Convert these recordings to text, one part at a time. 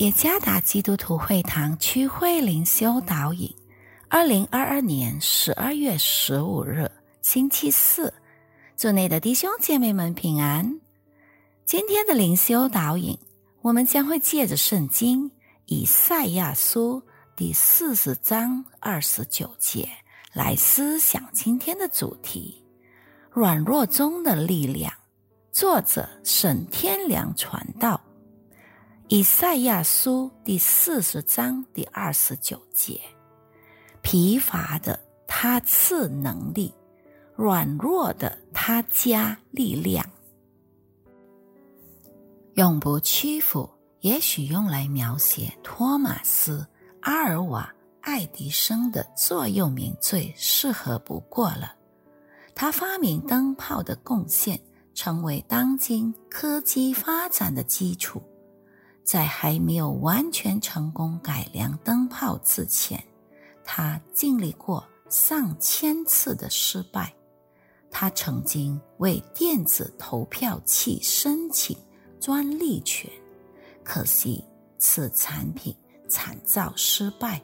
也加达基督徒会堂区会灵修导引，二零二二年十二月十五日，星期四，祝内的弟兄姐妹们平安。今天的灵修导引，我们将会借着圣经以赛亚书第四十章二十九节来思想今天的主题：软弱中的力量。作者沈天良传道。以赛亚书第四十章第二十九节：疲乏的他赐能力，软弱的他加力量。永不屈服，也许用来描写托马斯、阿尔瓦、爱迪生的座右铭最适合不过了。他发明灯泡的贡献，成为当今科技发展的基础。在还没有完全成功改良灯泡之前，他经历过上千次的失败。他曾经为电子投票器申请专利权，可惜此产品惨遭失败，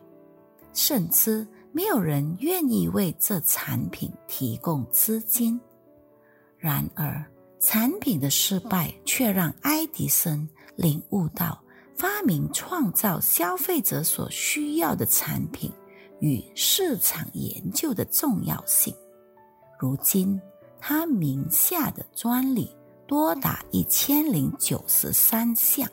甚至没有人愿意为这产品提供资金。然而，产品的失败却让爱迪生。领悟到发明创造消费者所需要的产品与市场研究的重要性。如今，他名下的专利多达一千零九十三项，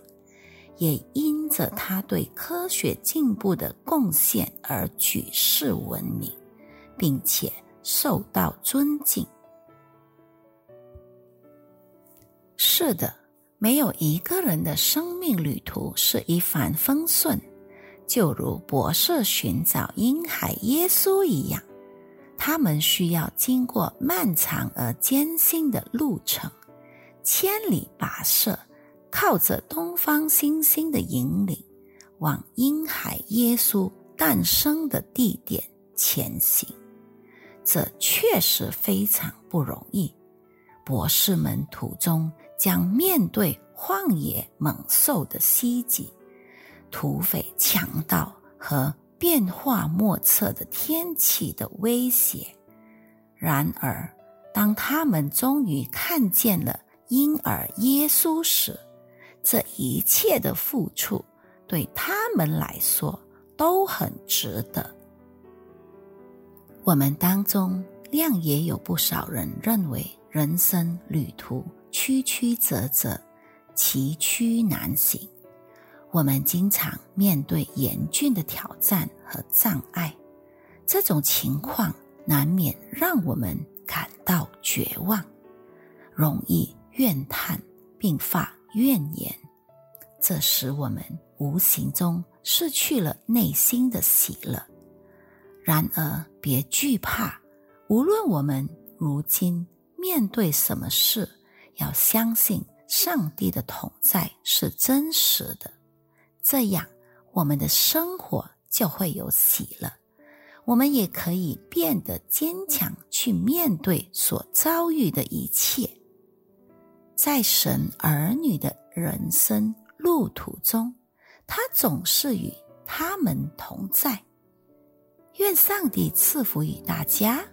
也因着他对科学进步的贡献而举世闻名，并且受到尊敬。是的。没有一个人的生命旅途是一帆风顺，就如博士寻找婴孩耶稣一样，他们需要经过漫长而艰辛的路程，千里跋涉，靠着东方星星的引领，往婴孩耶稣诞生的地点前行。这确实非常不容易。博士们途中。将面对荒野猛兽的袭击、土匪强盗和变化莫测的天气的威胁。然而，当他们终于看见了婴儿耶稣时，这一切的付出对他们来说都很值得。我们当中，量也有不少人认为人生旅途。曲曲折折，崎岖难行。我们经常面对严峻的挑战和障碍，这种情况难免让我们感到绝望，容易怨叹并发怨言。这使我们无形中失去了内心的喜乐。然而，别惧怕，无论我们如今面对什么事。要相信上帝的同在是真实的，这样我们的生活就会有喜乐，我们也可以变得坚强，去面对所遭遇的一切。在神儿女的人生路途中，他总是与他们同在。愿上帝赐福于大家。